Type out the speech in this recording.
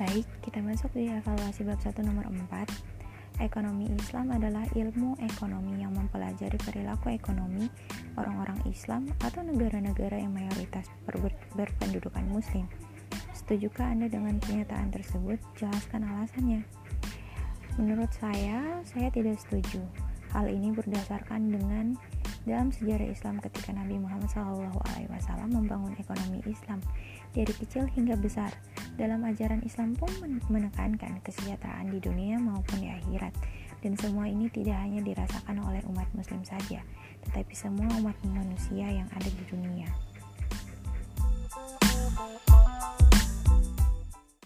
Baik, kita masuk di evaluasi bab 1 nomor 4. Ekonomi Islam adalah ilmu ekonomi yang mempelajari perilaku ekonomi orang-orang Islam atau negara-negara yang mayoritas ber berpendudukan muslim. Setujukah Anda dengan pernyataan tersebut? Jelaskan alasannya. Menurut saya, saya tidak setuju. Hal ini berdasarkan dengan dalam sejarah Islam ketika Nabi Muhammad SAW membangun ekonomi Islam dari kecil hingga besar. Dalam ajaran Islam pun menekankan kesejahteraan di dunia maupun di akhirat. Dan semua ini tidak hanya dirasakan oleh umat muslim saja, tetapi semua umat manusia yang ada di dunia.